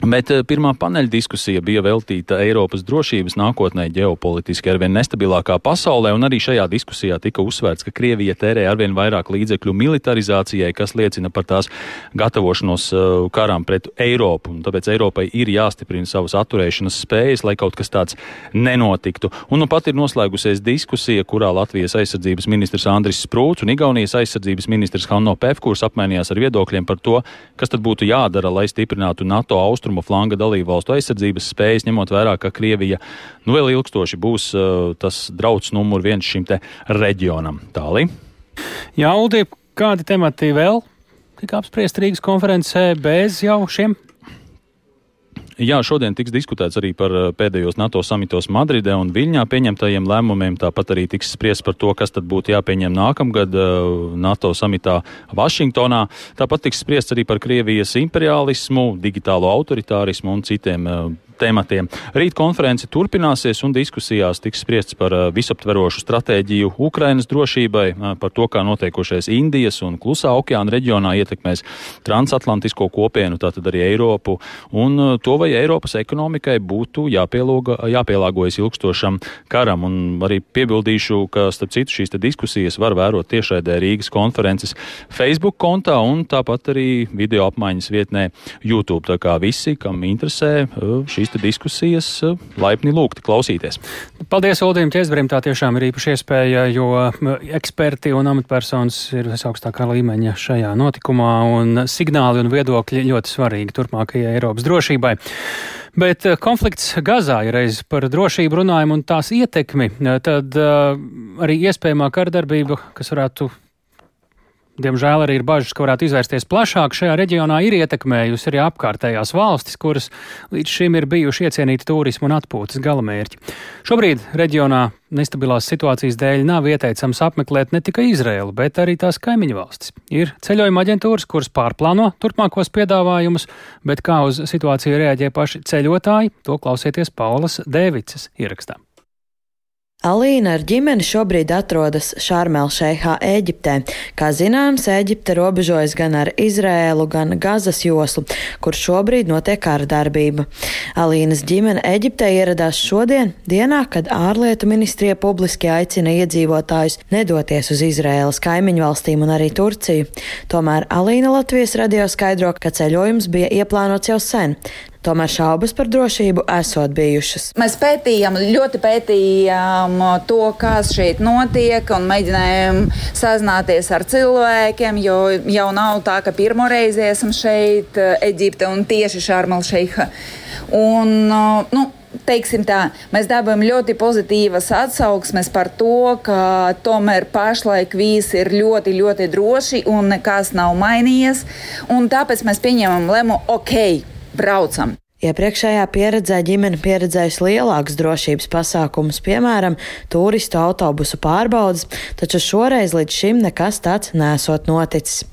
Bet eh, pirmā paneļa diskusija bija veltīta Eiropas drošības nākotnē ģeopolitiski arvien nestabilākā pasaulē, un arī šajā diskusijā tika uzsvērts, ka Krievija tērē arvien vairāk līdzekļu militarizācijai, kas liecina par tās gatavošanos uh, karām pret Eiropu, un tāpēc Eiropai ir jāstiprina savas atturēšanas spējas, lai kaut kas tāds nenotiktu. Un nu pat ir noslēgusies diskusija, kurā Latvijas aizsardzības ministrs Andris Sprūts un Igaunijas aizsardzības ministrs Hanno Pevkurs apmainījās ar viedokļiem par to, kas tad būtu jādara, lai stiprinātu NATO austrumu austrumu flanga dalībvalstu aizsardzības spējas, ņemot vērā, ka Krievija nu, vēl ilgstoši būs uh, tas drauds numur viens šim te reģionam. Tālī. Jā, Uldi, kādi temati vēl tika apspriest Rīgas konferencē bez jau šiem Jā, šodien tiks diskutēts arī par eh, pēdējos NATO samitos Madridē un Viļņā pieņemtajiem lēmumiem. Tāpat arī tiks spriest par to, kas tad būtu jāpieņem nākamgad eh, NATO samitā Vašingtonā. Tāpat tiks spriest arī par Krievijas imperialismu, digitālo autoritārismu un citiem eh, tematiem. Rīt konference turpināsies un diskusijās tiks spriests par uh, visaptverošu stratēģiju Ukrainas drošībai, uh, par to, kā notiekošais Indijas un Klusā okeāna reģionā ietekmēs transatlantisko kopienu, tātad arī Eiropu, un uh, to, vai Eiropas ekonomikai būtu jāpielāgojas ilgstošam karam. Un arī piebildīšu, ka starp citu šīs diskusijas var vērot tiešraidē Rīgas konferences Facebook kontā un tāpat arī video apmaiņas vietnē YouTube. Tā kā visi, kam interesē šīs šīs diskusijas eh, laipni lūgti klausīties. Paldies Uldījiem Ķezberim, tā tiešām ir īpaša iespēja, jo eksperti un amatpersonas ir visaugstākā līmeņa šajā notikumā, un signāli un viedokļi ļoti svarīgi turpmākajai Eiropas drošībai. Bet eh, konflikts Gazā ir reiz par drošību runājumu un tās ietekmi, tad uh, arī iespējamā kardarbība, kas varētu diemžēl arī ir bažas, ka varētu izvērsties plašāk. Šajā reģionā ir ietekmējusi arī apkārtējās valstis, kuras līdz šim ir bijuši iecienīti turismu un atpūtas galamērķi. Šobrīd reģionā nestabilās situācijas dēļ nav ieteicams apmeklēt ne tikai Izraēlu, bet arī tās kaimiņu valstis. Ir ceļojuma aģentūras, kuras pārplāno turpmākos piedāvājumus, bet kā uz situāciju reaģē paši ceļotāji, to klausieties Paulas Dēvices ierakstā. Alīna ar ģimeni šobrīd atrodas Šarmelšeihā, Eģiptē. Kā zināms, Eģipte robežojas gan ar Izrēlu, gan Gazas joslu, kur šobrīd notiek kara darbība. Alīnas ģimene Eģiptē ieradās šodien, dienā, kad ārlietu ministrija publiski aicina iedzīvotājus nedoties uz Izrēlas kaimiņu valstīm un arī Turciju. Tomēr Alīna Latvijas radio skaidro, ka ceļojums bija ieplānots jau sen. Tomēr šaubas par drošību esot bijušas. Mēs pētījām, ļoti pētījām to, kas šeit notiek, un mēģinājām sazināties ar cilvēkiem, jo jau nav tā, ka pirmo reizi esam šeit, Eģipte un tieši Šarmalšeiha. Un, nu, teiksim tā, mēs dabūjam ļoti pozitīvas atsauksmes par to, ka tomēr pašlaik viss ir ļoti, ļoti droši un nekas nav mainījies. Tāpēc mēs pieņemam lēmumu, ok, braucam. Iepriekšējā pieredzē ģimene pieredzējusi lielākus drošības pasākumus, piemēram, turistu autobusu pārbaudas, taču šoreiz līdz šim nekas tāds nesot noticis.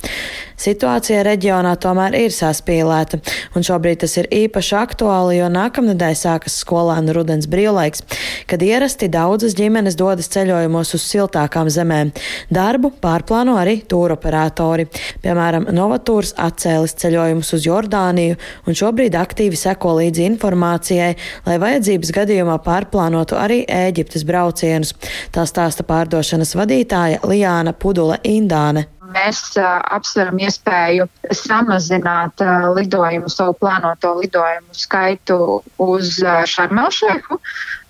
Situācija reģionā tomēr ir saspīlēta, un šobrīd tas ir īpaši aktuāli, jo nākamnedēļ sākas skolēnu rudens brīvlaiks, kad ierasti daudzas ģimenes dodas ceļojumos uz siltākām zemēm. Darbu pārplāno arī tūroperatori. Piemēram, Novatūrs atcēlis ceļojumus uz Jordāniju un šobrīd aktīvi seko līdzi informācijai, lai vajadzības gadījumā pārplānotu arī Ēģiptes braucienus. Tā stāsta pārdošanas vadītāja Lijāna Pudule Indāne mēs uh, apsveram iespēju samazināt uh, lidojumu, savu plānoto lidojumu skaitu uz uh, Šarmelšēku.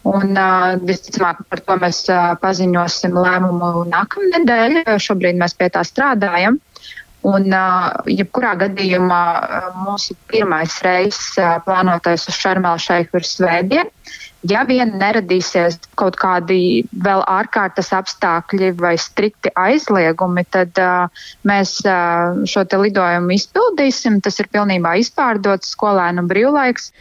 Un uh, visticamāk par to mēs uh, paziņosim lēmumu nākamnedēļ. Šobrīd mēs pie tā strādājam. Un, jebkurā gadījumā mūsu pirmais reizes plānotais uz Šarmelšēku ir svētdien. Ja vien neradīsies kaut kādi vēl ārkārtas apstākļi vai strikti aizliegumi, tad uh, mēs uh, šo lidojumu izpildīsim. Tas ir pilnībā izpārdots skolēnu brīvlaiks.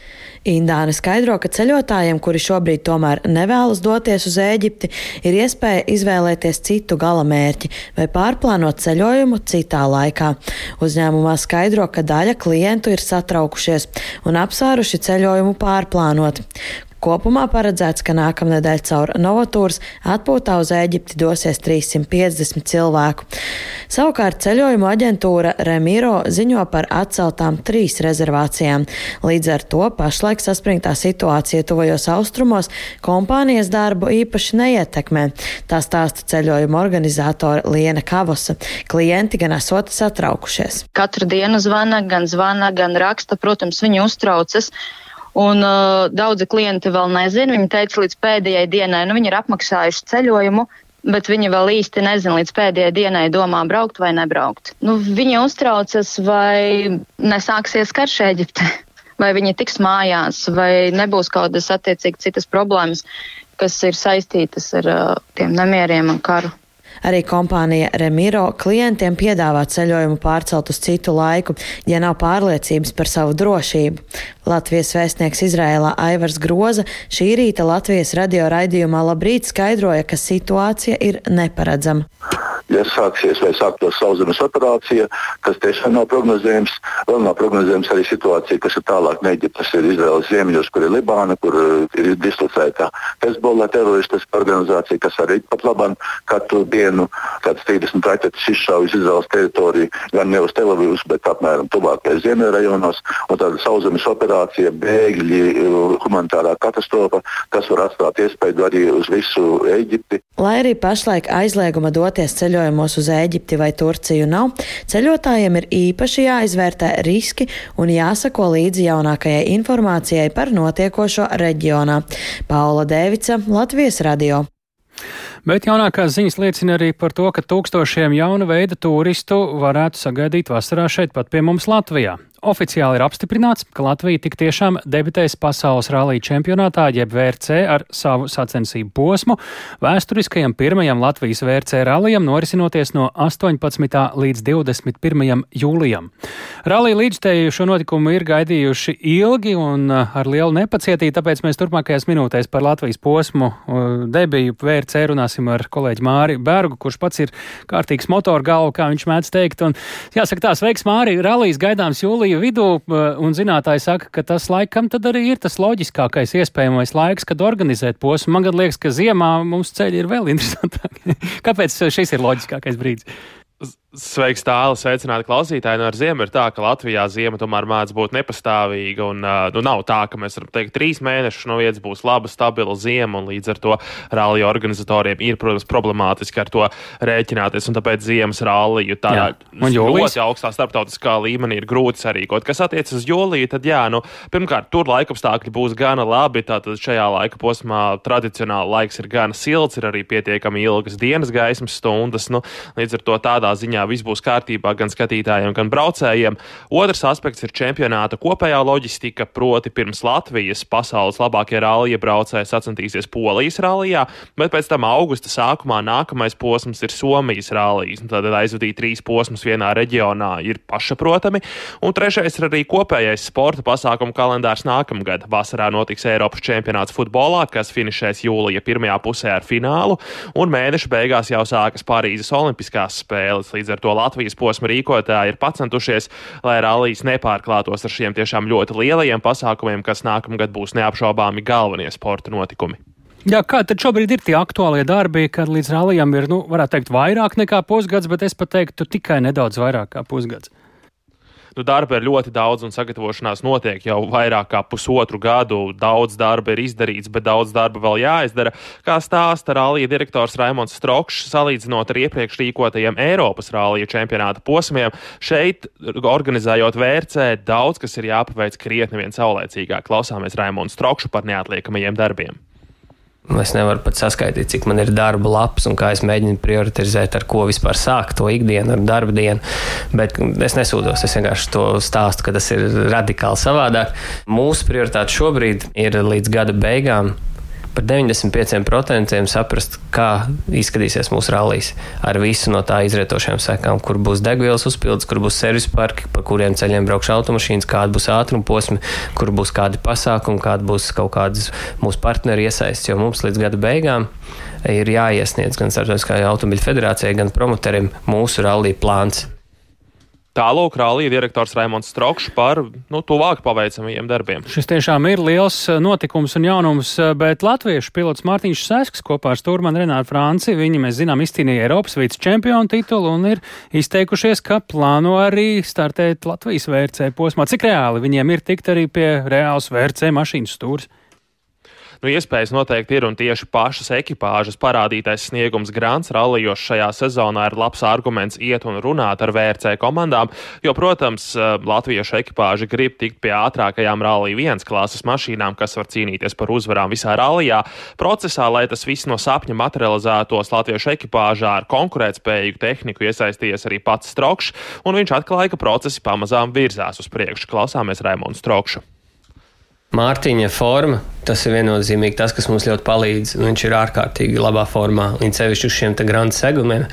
Indāna skaidro, ka ceļotājiem, kuri šobrīd tomēr nevēlas doties uz Ēģipti, ir iespēja izvēlēties citu galamērķi vai pārplānot ceļojumu citā laikā. Uzņēmumā skaidro, ka daļa klientu ir satraukušies un apsvēruši ceļojumu pārplānot. Kopumā paredzēts, ka nākamnedēļ caur Novatūras atpūtā uz Eģipti dosies 350 cilvēku. Savukārt ceļojuma aģentūra Remiro ziņo par atceltām trīs rezervācijām. Līdz ar to pašlaik saspringtā situācija tuvajos austrumos kompānijas darbu īpaši neietekmē. Tā stāsta ceļojuma organizātora Liena Kavosa. Klienti gan esot satraukušies. Katru dienu zvana, gan zvana, gan raksta. Protams, viņi uztraucas. Un uh, daudzi klienti vēl nezina. Viņi teica, līdz pēdējai dienai, nu, viņi ir apmaksājuši ceļojumu, bet viņi vēl īsti nezina līdz pēdējai dienai, domā braukt vai nebraukt. Nu, viņi uztraucas, vai nesāksies karš Eģipte. vai viņi tiks mājās, vai nebūs kaut kādas attiecīgi citas problēmas, kas ir saistītas ar uh, tiem nemieriem un karu. Arī kompānija Remiro klientiem piedāvā ceļojumu pārcelt uz citu laiku, ja nav pārliecības par savu drošību. Latvijas vēstnieks Izrēlā Aivars Groza šī rīta Latvijas radio raidījumā labrīt skaidroja, ka situācija ir neparedzama ja sāksies vai sāktos sauszemes operācija, tas tiešām nav prognozējams. Vēl nav prognozējams arī situācija, kas ir tālāk no Eģiptes, ir Izraels ziemeļos, kur ir Libāna, kur uh, ir dislocēta Hezbollah teroristiska organizācija, kas arī pat labāk katru dienu kāds 30 raķetes izšauj uz Izraels teritoriju, gan ne uz Telavivus, bet apmēram tuvākajos ziemeļrajonos. Tāda sauszemes operācija, bēgļi, uh, humanitārā katastrofa, tas var atstāt iespēju arī uz visu Eģipti. Lai arī pašlaik aizlieguma doties ceļā ceļojumos uz Eģipti vai Turciju nav, ceļotājiem ir īpaši jāizvērtē riski un jāsako līdzi jaunākajai informācijai par notiekošo reģionā. Paula Dēvica, Latvijas radio. Bet jaunākās ziņas liecina arī par to, ka tūkstošiem jauna veida turistu varētu sagaidīt vasarā šeit pat pie mums Latvijā. Oficiāli ir apstiprināts, ka Latvija tik tiešām debitēs pasaules rallija čempionātā, jeb VRC ar savu sacensību posmu, vēsturiskajam pirmajam Latvijas VRC rallijam norisinoties no 18. līdz 21. jūlijam. Rallija līdzstēju šo notikumu ir gaidījuši ilgi un uh, ar lielu nepacietību, tāpēc mēs turpmākajās minūtēs par Latvijas posmu uh, debiju VRC runāsim ar kolēģi Māri Bergu, kurš pats ir kārtīgs motoru galvu, kā viņš mēdz teikt. Un, jāsaka tā, sveiks Māri, rallijas gaidāms jūlijā studiju vidū, un zinātāji saka, ka tas laikam tad arī ir tas loģiskākais iespējamais laiks, kad organizēt posmu. Man liekas, ka ziemā mums ceļi ir vēl interesantāki. Kāpēc šis ir loģiskākais brīdis? Sveiks, tālāk, sveicināti klausītāji. Nu, ar ziemu ir tā, ka Latvijā zima tomēr mēdz būt nepastāvīga. Un, nu, nav tā, ka mēs varam teikt, trīs mēnešus no vietas būs laba, stabila zima, līdz ar to rallija organizatoriem ir, protams, problemātiski ar to rēķināties. Tāpēc ziemas ralliju tādā ļoti augstā starptautiskā līmenī ir grūti sarīkot. Kas attiecas uz jūliju, tad jā, nu, pirmkārt, tur laikapstākļi būs gana labi. Tātad šajā laika posmā tradicionāli laiks ir gana silts, ir arī pietiekami ilgas dienas gaismas stundas. Nu, līdz ar to tādā ziņā viss būs kārtībā gan skatītājiem, gan braucējiem. Otrs aspekts ir čempionāta kopējā loģistika, proti pirms Latvijas pasaules labākie rallija braucēji sacensties Polijas rallijā, bet pēc tam augusta sākumā nākamais posms ir Somijas rallijas. Tad aizvadīt trīs posmus vienā reģionā ir pašsaprotami. Un trešais ir arī kopējais sporta pasākumu kalendārs nākamgad. Vasarā notiks Eiropas čempionāts futbolā, kas finišēs jūlija pirmajā pusē ar finālu, un mēneša beigās jau sākas Parīzes Olimpiskās spēles. Līdz ar to Latvijas posma rīkotāji ir pacentušies, lai rallijas nepārklātos ar šiem tiešām ļoti lielajiem pasākumiem, kas nākamgad būs neapšaubāmi galvenie sporta notikumi. Jā, kā tad šobrīd ir tie aktuālie darbi, kad līdz rallijam ir, nu, varētu teikt, vairāk nekā pusgads, bet es pat teiktu tikai nedaudz vairāk kā pusgads? Nu, darba ir ļoti daudz, un sagatavošanās notiek jau vairāk kā pusotru gadu. Daudz darba ir izdarīts, bet daudz darba vēl jāizdara. Kā stāsta rallija direktors Raimons Strokšs, salīdzinot ar iepriekš rīkotajiem Eiropas rallija čempionāta posmiem, šeit, organizējot VRC, daudz kas ir jāpaveic krietni vien saulēcīgāk. Klausāmies Raimons Strokšu par neatliekamajiem darbiem. Es nevaru pat saskaitīt, cik man ir darba lapas un kā es mēģinu prioritizēt, ar ko vispār sākt to ikdienu, ar darba dienu. Bet es nesūdos, es vienkārši to stāstu, ka tas ir radikāli savādāk. Mūsu prioritāte šobrīd ir līdz gada beigām par 95% saprast, kā izskatīsies mūsu rallijas ar visu no tā izrietošajām sekām, kur būs degvielas uzpildes, kur būs servis parki, pa kuriem ceļiem braukšu automašīnas, kāda būs ātruma posmi, kur būs kādi pasākumi, kāda būs kaut kādas mūsu partneri iesaists, jo mums līdz gada beigām ir jāiesniedz gan Startautiskajai automobiļu federācijai, gan promotorim mūsu rallija plāns. Tālāk rallija direktors Raimons Strokšs par nu, tuvāk paveicamajiem darbiem. Šis tiešām ir liels eh, notikums un jaunums, eh, bet latviešu pilots Mārtiņš Sesks kopā ar Sturmanu Renāru Franci, viņi, mēs zinām, izcīnīja Eiropas vice čempionu titulu un ir izteikušies, ka plāno arī startēt Latvijas VRC posmā. Cik reāli viņiem ir tikt arī pie reāls VRC mašīnas stūres? Nu, iespējas noteikti ir, un tieši pašas ekipāžas parādītais sniegums Grants rallijos šajā sezonā ir labs arguments iet un runāt ar VRC komandām, jo, protams, eh, latviešu ekipāži grib tikt pie ātrākajām rallija viens klases mašīnām, kas var cīnīties par uzvarām visā rallijā. Procesā, lai tas viss no sapņa materializētos latviešu ekipāžā ar konkurētspējīgu tehniku iesaistījies arī pats Strokšs, un viņš atklāja, ka procesi pamazām virzās uz priekšu. Klausāmies Raimonu Strokšu. Mārtiņa forma. Tas ir viennozīmīgi tas, kas mums ļoti palīdz. Viņš ir ārkārtīgi labā formā, līdz sevišķi uz šiem grandu segumiem.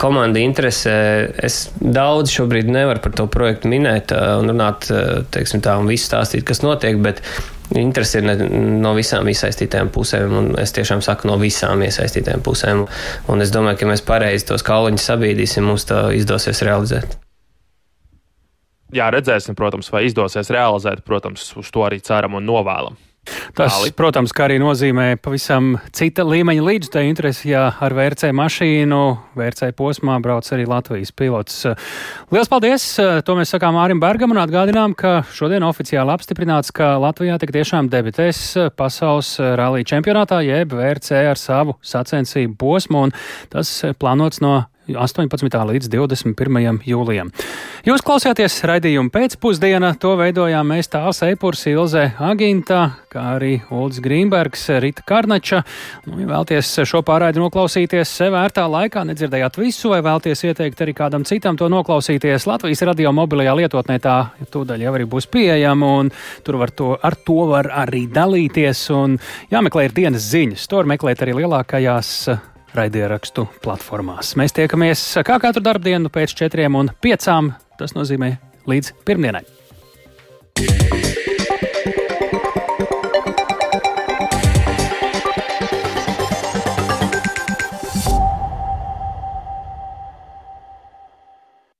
Komanda interesē. Es daudz šobrīd nevaru par to projektu minēt un runāt, teiksim tā, un visu stāstīt, kas notiek, bet interesi ir no visām iesaistītajām pusēm, un es tiešām saku no visām iesaistītajām pusēm. Un es domāju, ka mēs pareizi tos kauliņus sabīdīsim, mums tā izdosies realizēt. Jā, redzēsim, protams, vai izdosies realizēt. Protams, uz to arī ceram un novēlam. Tas, Tāli. protams, arī nozīmē pavisam cita līmeņa līdzstēju interesi, ja ar VRC mašīnu, VRC posmā brauc arī Latvijas pilots. Lielas paldies! To mēs sakām Mārim Bergam un atgādinām, ka šodien oficiāli apstiprināts, ka Latvijā tik tiešām debitēs pasaules rallija čempionātā, jeb VRC ar savu sacensību posmu, un tas plānots no 18. līdz 21. jūlijam. Jūs klausāties raidījumu pēcpusdienā, to veidojām mēs tāls Eipurs, Ilze Aginta, kā arī Uldis Grīmbergs, Rita Karnača. Nu, ja vēlties šo pārraidi noklausīties sev vērtā laikā, nedzirdējāt visu, vai vēlties ieteikt arī kādam citam to noklausīties, Latvijas radio mobilajā lietotnē tā tūdaļ jau arī būs pieejama, un tur var to, ar to var arī dalīties, un jāmeklē ir dienas ziņas. To var meklēt arī lielākajās raidierakstu platformās. Mēs tiekamies kā katru darbdienu pēc četriem un piecām. Tas nozīmē līdz pirmdienai. Yeah.